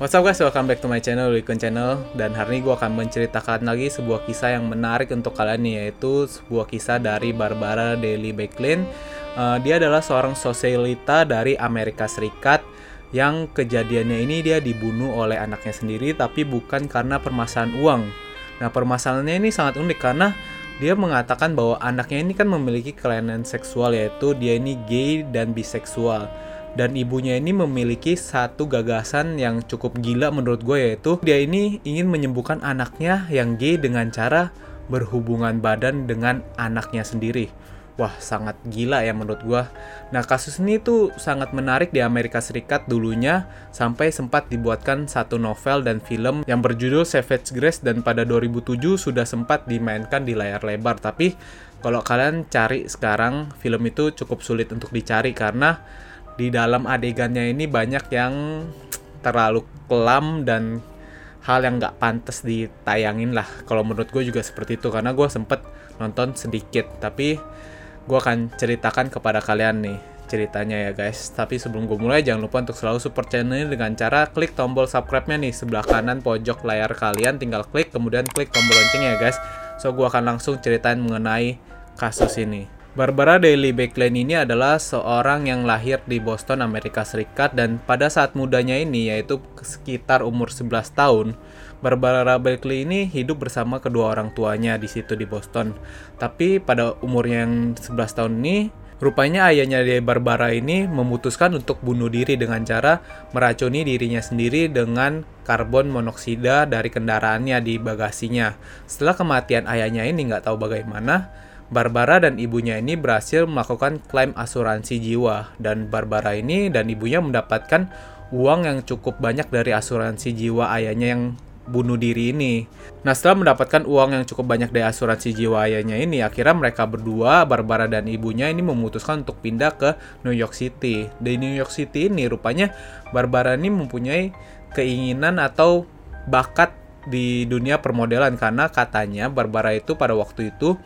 What's up guys, welcome back to my channel, Likun Channel. Dan hari ini gue akan menceritakan lagi sebuah kisah yang menarik untuk kalian nih Yaitu sebuah kisah dari Barbara Daly Becklin. Uh, Dia adalah seorang sosialita dari Amerika Serikat Yang kejadiannya ini dia dibunuh oleh anaknya sendiri Tapi bukan karena permasalahan uang. Nah permasalahannya ini sangat unik karena dia mengatakan bahwa anaknya ini kan memiliki kelainan seksual yaitu dia ini gay dan biseksual dan ibunya ini memiliki satu gagasan yang cukup gila menurut gue yaitu dia ini ingin menyembuhkan anaknya yang gay dengan cara berhubungan badan dengan anaknya sendiri. Wah, sangat gila ya menurut gue. Nah, kasus ini tuh sangat menarik di Amerika Serikat dulunya sampai sempat dibuatkan satu novel dan film yang berjudul Savage Grace dan pada 2007 sudah sempat dimainkan di layar lebar. Tapi kalau kalian cari sekarang film itu cukup sulit untuk dicari karena di dalam adegannya ini banyak yang terlalu kelam dan hal yang nggak pantas ditayangin lah. Kalau menurut gue juga seperti itu karena gue sempet nonton sedikit. Tapi gue akan ceritakan kepada kalian nih ceritanya ya guys. Tapi sebelum gue mulai jangan lupa untuk selalu support channel ini dengan cara klik tombol subscribe-nya nih sebelah kanan pojok layar kalian. Tinggal klik kemudian klik tombol loncengnya ya guys. So gue akan langsung ceritain mengenai kasus ini Barbara Daly Becklin ini adalah seorang yang lahir di Boston, Amerika Serikat dan pada saat mudanya ini yaitu sekitar umur 11 tahun, Barbara Becklin ini hidup bersama kedua orang tuanya di situ di Boston. Tapi pada umur yang 11 tahun ini, rupanya ayahnya dari Barbara ini memutuskan untuk bunuh diri dengan cara meracuni dirinya sendiri dengan karbon monoksida dari kendaraannya di bagasinya. Setelah kematian ayahnya ini nggak tahu bagaimana, Barbara dan ibunya ini berhasil melakukan klaim asuransi jiwa dan Barbara ini dan ibunya mendapatkan uang yang cukup banyak dari asuransi jiwa ayahnya yang bunuh diri ini. Nah setelah mendapatkan uang yang cukup banyak dari asuransi jiwa ayahnya ini, akhirnya mereka berdua, Barbara dan ibunya ini memutuskan untuk pindah ke New York City. Di New York City ini rupanya Barbara ini mempunyai keinginan atau bakat di dunia permodelan karena katanya Barbara itu pada waktu itu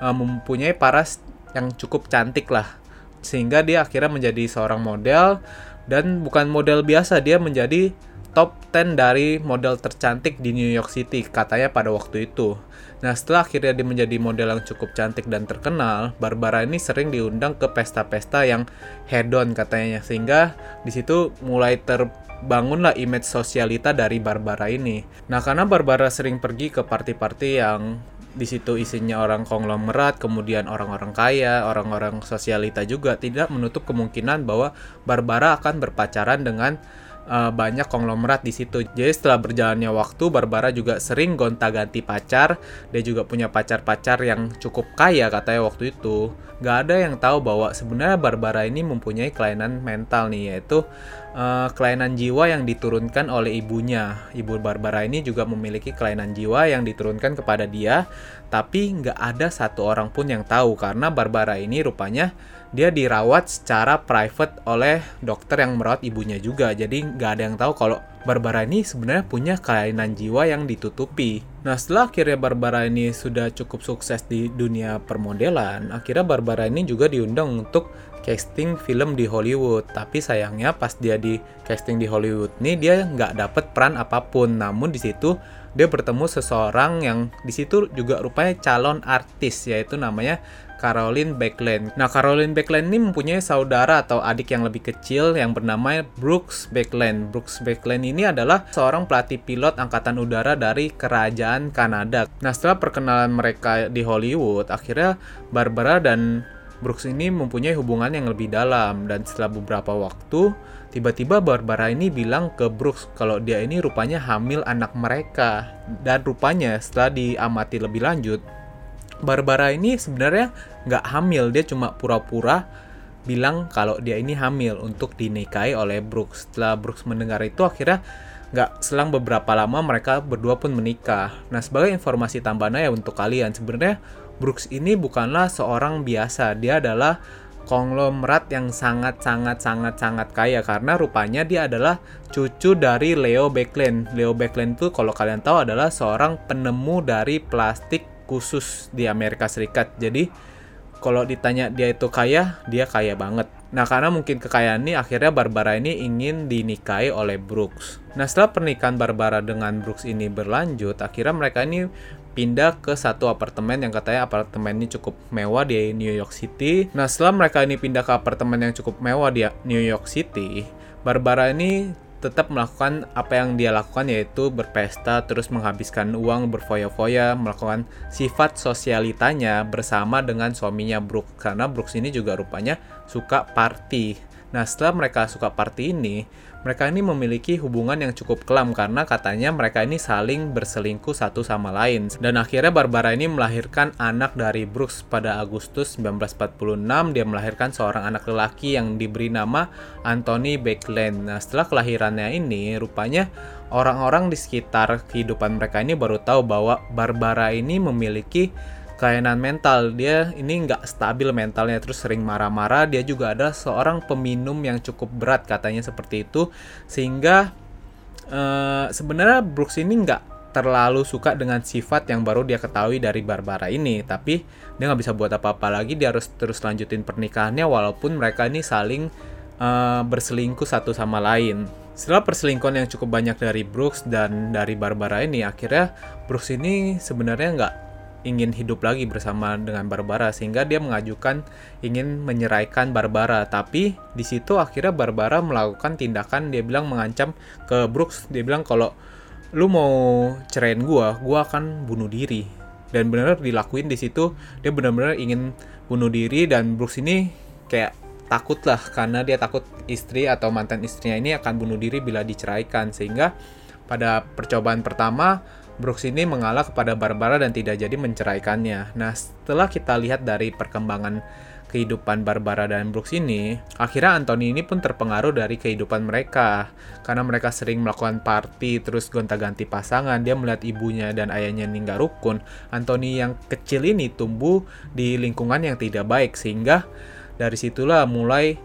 uh, mempunyai paras yang cukup cantik lah sehingga dia akhirnya menjadi seorang model dan bukan model biasa dia menjadi top 10 dari model tercantik di New York City katanya pada waktu itu. Nah setelah akhirnya dia menjadi model yang cukup cantik dan terkenal, Barbara ini sering diundang ke pesta-pesta yang hedon katanya sehingga di situ mulai terbangunlah image sosialita dari Barbara ini. Nah karena Barbara sering pergi ke party-party yang di situ isinya orang konglomerat, kemudian orang-orang kaya, orang-orang sosialita juga tidak menutup kemungkinan bahwa Barbara akan berpacaran dengan uh, banyak konglomerat di situ. Jadi setelah berjalannya waktu, Barbara juga sering gonta-ganti pacar. Dia juga punya pacar-pacar yang cukup kaya katanya waktu itu. Gak ada yang tahu bahwa sebenarnya Barbara ini mempunyai kelainan mental nih, yaitu uh, kelainan jiwa yang diturunkan oleh ibunya. Ibu Barbara ini juga memiliki kelainan jiwa yang diturunkan kepada dia, tapi nggak ada satu orang pun yang tahu karena Barbara ini rupanya dia dirawat secara private oleh dokter yang merawat ibunya juga. Jadi nggak ada yang tahu kalau Barbara ini sebenarnya punya kelainan jiwa yang ditutupi. Nah setelah akhirnya Barbara ini sudah cukup sukses di dunia permodelan, akhirnya Barbara ini juga diundang untuk casting film di Hollywood. Tapi sayangnya pas dia di casting di Hollywood nih dia nggak dapet peran apa pun. Namun di situ dia bertemu seseorang yang di situ juga rupanya calon artis yaitu namanya Caroline Beckland. Nah, Caroline Beckland ini mempunyai saudara atau adik yang lebih kecil yang bernama Brooks Beckland. Brooks Beckland ini adalah seorang pelatih pilot angkatan udara dari kerajaan Kanada. Nah, setelah perkenalan mereka di Hollywood, akhirnya Barbara dan Brooks ini mempunyai hubungan yang lebih dalam dan setelah beberapa waktu tiba-tiba Barbara ini bilang ke Brooks kalau dia ini rupanya hamil anak mereka dan rupanya setelah diamati lebih lanjut Barbara ini sebenarnya nggak hamil, dia cuma pura-pura bilang kalau dia ini hamil untuk dinikahi oleh Brooks. Setelah Brooks mendengar itu akhirnya nggak selang beberapa lama mereka berdua pun menikah. Nah sebagai informasi tambahan ya untuk kalian sebenarnya Brooks ini bukanlah seorang biasa, dia adalah konglomerat yang sangat sangat sangat sangat kaya karena rupanya dia adalah cucu dari Leo Beckland. Leo Beckland itu kalau kalian tahu adalah seorang penemu dari plastik khusus di Amerika Serikat. Jadi kalau ditanya dia itu kaya, dia kaya banget. Nah, karena mungkin kekayaan ini akhirnya Barbara ini ingin dinikahi oleh Brooks. Nah, setelah pernikahan Barbara dengan Brooks ini berlanjut, akhirnya mereka ini pindah ke satu apartemen yang katanya apartemen ini cukup mewah di New York City. Nah, setelah mereka ini pindah ke apartemen yang cukup mewah di New York City, Barbara ini tetap melakukan apa yang dia lakukan yaitu berpesta terus menghabiskan uang berfoya-foya melakukan sifat sosialitanya bersama dengan suaminya Brooke karena Brooks ini juga rupanya suka party Nah, setelah mereka suka party ini, mereka ini memiliki hubungan yang cukup kelam karena katanya mereka ini saling berselingkuh satu sama lain. Dan akhirnya Barbara ini melahirkan anak dari Brooks pada Agustus 1946. Dia melahirkan seorang anak lelaki yang diberi nama Anthony Backland. Nah, setelah kelahirannya ini, rupanya orang-orang di sekitar kehidupan mereka ini baru tahu bahwa Barbara ini memiliki kelainan mental. Dia ini nggak stabil mentalnya terus sering marah-marah. Dia juga ada seorang peminum yang cukup berat katanya seperti itu. Sehingga uh, sebenarnya Brooks ini nggak terlalu suka dengan sifat yang baru dia ketahui dari Barbara ini. Tapi dia nggak bisa buat apa-apa lagi. Dia harus terus lanjutin pernikahannya walaupun mereka ini saling uh, berselingkuh satu sama lain. Setelah perselingkuhan yang cukup banyak dari Brooks dan dari Barbara ini akhirnya Brooks ini sebenarnya nggak ingin hidup lagi bersama dengan Barbara sehingga dia mengajukan ingin menyeraikan Barbara. Tapi di situ akhirnya Barbara melakukan tindakan dia bilang mengancam ke Brooks. Dia bilang kalau lu mau cerain gua gua akan bunuh diri. Dan benar dilakuin di situ dia benar-benar ingin bunuh diri dan Brooks ini kayak takut lah karena dia takut istri atau mantan istrinya ini akan bunuh diri bila diceraikan. Sehingga pada percobaan pertama Brooks ini mengalah kepada Barbara dan tidak jadi menceraikannya. Nah, setelah kita lihat dari perkembangan kehidupan Barbara dan Brooks ini, akhirnya Anthony ini pun terpengaruh dari kehidupan mereka. Karena mereka sering melakukan party, terus gonta-ganti pasangan, dia melihat ibunya dan ayahnya ini nggak rukun. Anthony yang kecil ini tumbuh di lingkungan yang tidak baik, sehingga dari situlah mulai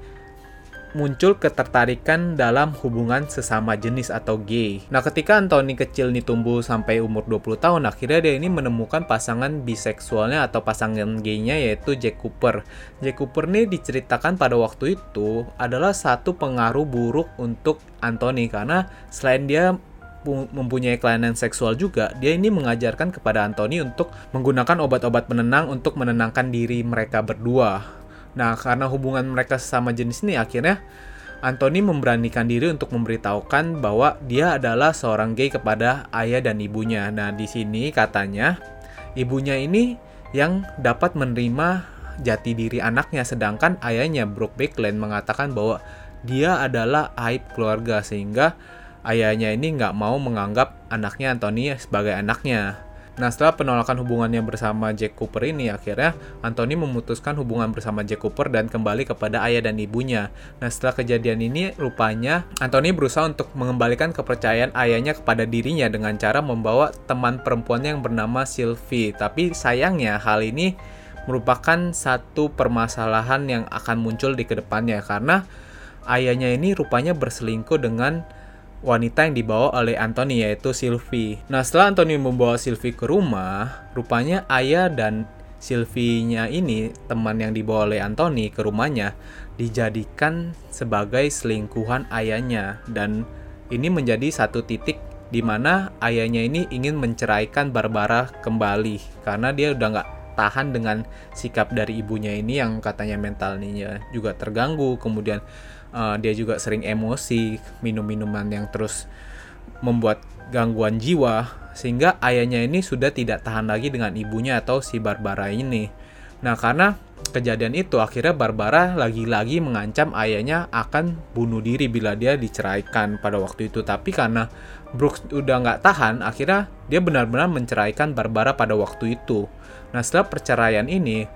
muncul ketertarikan dalam hubungan sesama jenis atau gay. Nah, ketika Anthony kecil nih tumbuh sampai umur 20 tahun, akhirnya dia ini menemukan pasangan biseksualnya atau pasangan gaynya yaitu Jack Cooper. Jack Cooper nih diceritakan pada waktu itu adalah satu pengaruh buruk untuk Anthony karena selain dia mempunyai kelainan seksual juga, dia ini mengajarkan kepada Anthony untuk menggunakan obat-obat penenang untuk menenangkan diri mereka berdua. Nah, karena hubungan mereka sesama jenis ini akhirnya Anthony memberanikan diri untuk memberitahukan bahwa dia adalah seorang gay kepada ayah dan ibunya. Nah, di sini katanya ibunya ini yang dapat menerima jati diri anaknya sedangkan ayahnya Brooke Backland mengatakan bahwa dia adalah aib keluarga sehingga ayahnya ini nggak mau menganggap anaknya Anthony sebagai anaknya. Nah, setelah penolakan hubungannya bersama Jack Cooper ini, akhirnya Anthony memutuskan hubungan bersama Jack Cooper dan kembali kepada ayah dan ibunya. Nah, setelah kejadian ini, rupanya Anthony berusaha untuk mengembalikan kepercayaan ayahnya kepada dirinya dengan cara membawa teman perempuannya yang bernama Sylvie. Tapi sayangnya, hal ini merupakan satu permasalahan yang akan muncul di ke depannya karena ayahnya ini rupanya berselingkuh dengan wanita yang dibawa oleh Anthony yaitu Sylvie. Nah setelah Anthony membawa Sylvie ke rumah, rupanya ayah dan Sylvie-nya ini teman yang dibawa oleh Anthony ke rumahnya dijadikan sebagai selingkuhan ayahnya dan ini menjadi satu titik di mana ayahnya ini ingin menceraikan Barbara kembali karena dia udah nggak tahan dengan sikap dari ibunya ini yang katanya mentalnya juga terganggu kemudian uh, dia juga sering emosi minum minuman yang terus membuat gangguan jiwa sehingga ayahnya ini sudah tidak tahan lagi dengan ibunya atau si Barbara ini. Nah karena kejadian itu akhirnya Barbara lagi-lagi mengancam ayahnya akan bunuh diri bila dia diceraikan pada waktu itu. Tapi karena Brooks udah nggak tahan akhirnya dia benar-benar menceraikan Barbara pada waktu itu. Nah setelah perceraian ini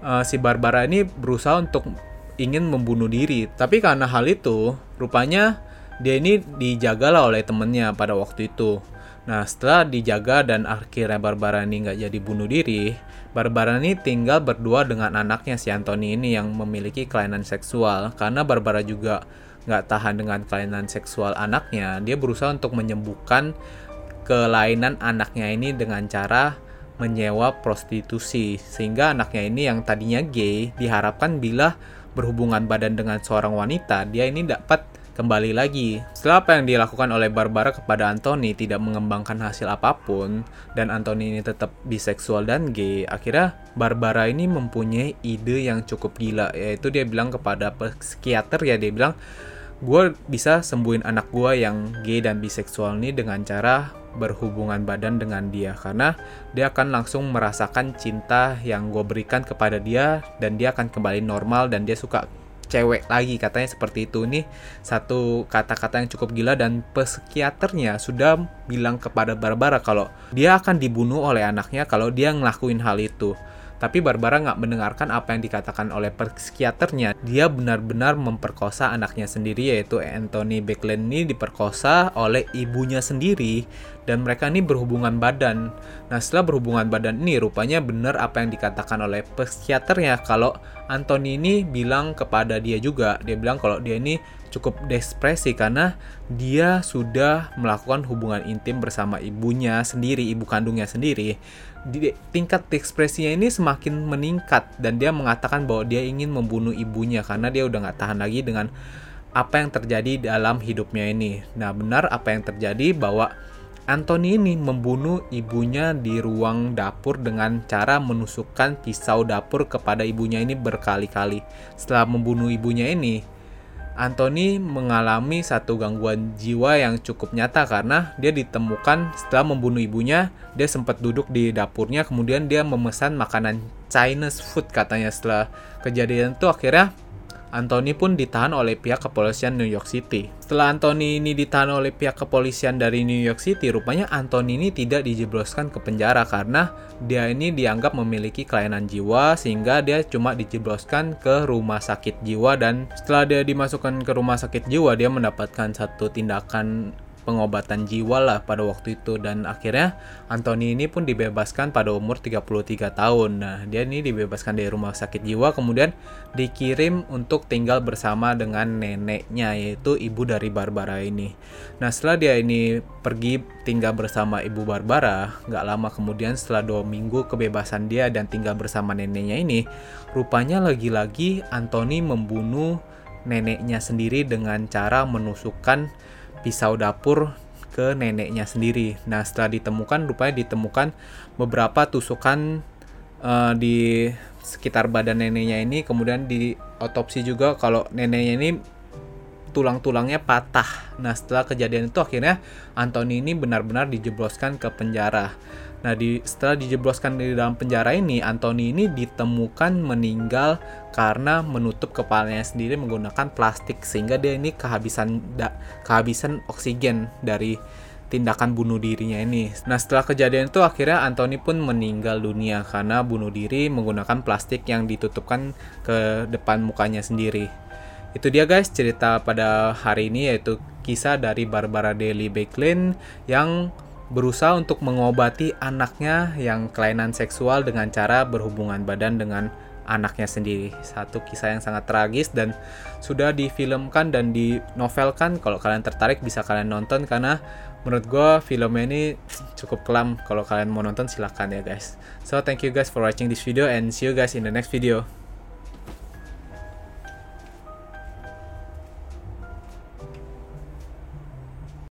uh, si Barbara ini berusaha untuk ingin membunuh diri. Tapi karena hal itu, rupanya dia ini dijagalah oleh temennya pada waktu itu. Nah, setelah dijaga dan akhirnya Barbara ini nggak jadi bunuh diri, Barbara ini tinggal berdua dengan anaknya si Anthony ini yang memiliki kelainan seksual. Karena Barbara juga nggak tahan dengan kelainan seksual anaknya, dia berusaha untuk menyembuhkan kelainan anaknya ini dengan cara menyewa prostitusi sehingga anaknya ini yang tadinya gay diharapkan bila berhubungan badan dengan seorang wanita dia ini dapat kembali lagi. Setelah apa yang dilakukan oleh Barbara kepada Anthony tidak mengembangkan hasil apa pun dan Anthony ini tetap biseksual dan gay, akhirnya Barbara ini mempunyai ide yang cukup gila yaitu dia bilang kepada psikiater ya dia bilang gue bisa sembuhin anak gue yang gay dan biseksual ini dengan cara berhubungan badan dengan dia karena dia akan langsung merasakan cinta yang gue berikan kepada dia dan dia akan kembali normal dan dia suka cewek lagi katanya seperti itu. Nih satu kata-kata yang cukup gila dan psikiaternya sudah bilang kepada Barbara kalau dia akan dibunuh oleh anaknya kalau dia ngelakuin hal itu. Tapi Barbara nggak mendengarkan apa yang dikatakan oleh psikiaternya. Dia benar-benar memperkosa anaknya sendiri yaitu Anthony Beckland ini diperkosa oleh ibunya sendiri dan mereka ini berhubungan badan. Nah setelah berhubungan badan ini rupanya benar apa yang dikatakan oleh psikiaternya kalau Anthony ini bilang kepada dia juga. Dia bilang kalau dia ini cukup depresi karena dia sudah melakukan hubungan intim bersama ibunya sendiri, ibu kandungnya sendiri. Di, tingkat ekspresinya ini semakin meningkat dan dia mengatakan bahwa dia ingin membunuh ibunya karena dia udah nggak tahan lagi dengan apa yang terjadi dalam hidupnya ini. Nah benar apa yang terjadi bahwa Anthony ini membunuh ibunya di ruang dapur dengan cara menusukkan pisau dapur kepada ibunya ini berkali-kali. Setelah membunuh ibunya ini, Anthony mengalami satu gangguan jiwa yang cukup nyata karena dia ditemukan setelah membunuh ibunya, dia sempat duduk di dapurnya kemudian dia memesan makanan Chinese food katanya setelah kejadian itu akhirnya Anthony pun ditahan oleh pihak kepolisian New York City. Setelah Anthony ini ditahan oleh pihak kepolisian dari New York City, rupanya Anthony ini tidak dijebloskan ke penjara karena dia ini dianggap memiliki kelainan jiwa sehingga dia cuma dijebloskan ke rumah sakit jiwa dan setelah dia dimasukkan ke rumah sakit jiwa dia mendapatkan satu tindakan pengobatan jiwa lah pada waktu itu dan akhirnya Anthony ini pun dibebaskan pada umur 33 tahun. Nah, dia ini dibebaskan dari rumah sakit jiwa kemudian dikirim untuk tinggal bersama dengan neneknya yaitu ibu dari Barbara ini. Nah, setelah dia ini pergi tinggal bersama ibu Barbara, nggak lama kemudian setelah dua minggu kebebasan dia dan tinggal bersama neneknya ini, rupanya lagi-lagi Anthony membunuh neneknya sendiri dengan cara menusukkan pisau dapur ke neneknya sendiri. Nah, setelah ditemukan, rupanya ditemukan beberapa tusukan uh, di sekitar badan neneknya ini. Kemudian di otopsi juga kalau neneknya ini tulang-tulangnya patah. Nah, setelah kejadian itu akhirnya Anthony ini benar-benar dijebloskan ke penjara. Nah, di, setelah dijebloskan di dalam penjara ini, Anthony ini ditemukan meninggal karena menutup kepalanya sendiri menggunakan plastik sehingga dia ini kehabisan da, kehabisan oksigen dari tindakan bunuh dirinya ini. Nah, setelah kejadian itu akhirnya Anthony pun meninggal dunia karena bunuh diri menggunakan plastik yang ditutupkan ke depan mukanya sendiri. Itu dia guys cerita pada hari ini yaitu kisah dari Barbara Daly Becklin yang berusaha untuk mengobati anaknya yang kelainan seksual dengan cara berhubungan badan dengan anaknya sendiri. Satu kisah yang sangat tragis dan sudah difilmkan dan dinovelkan. Kalau kalian tertarik bisa kalian nonton karena menurut gue filmnya ini cukup kelam. Kalau kalian mau nonton silahkan ya guys. So thank you guys for watching this video and see you guys in the next video.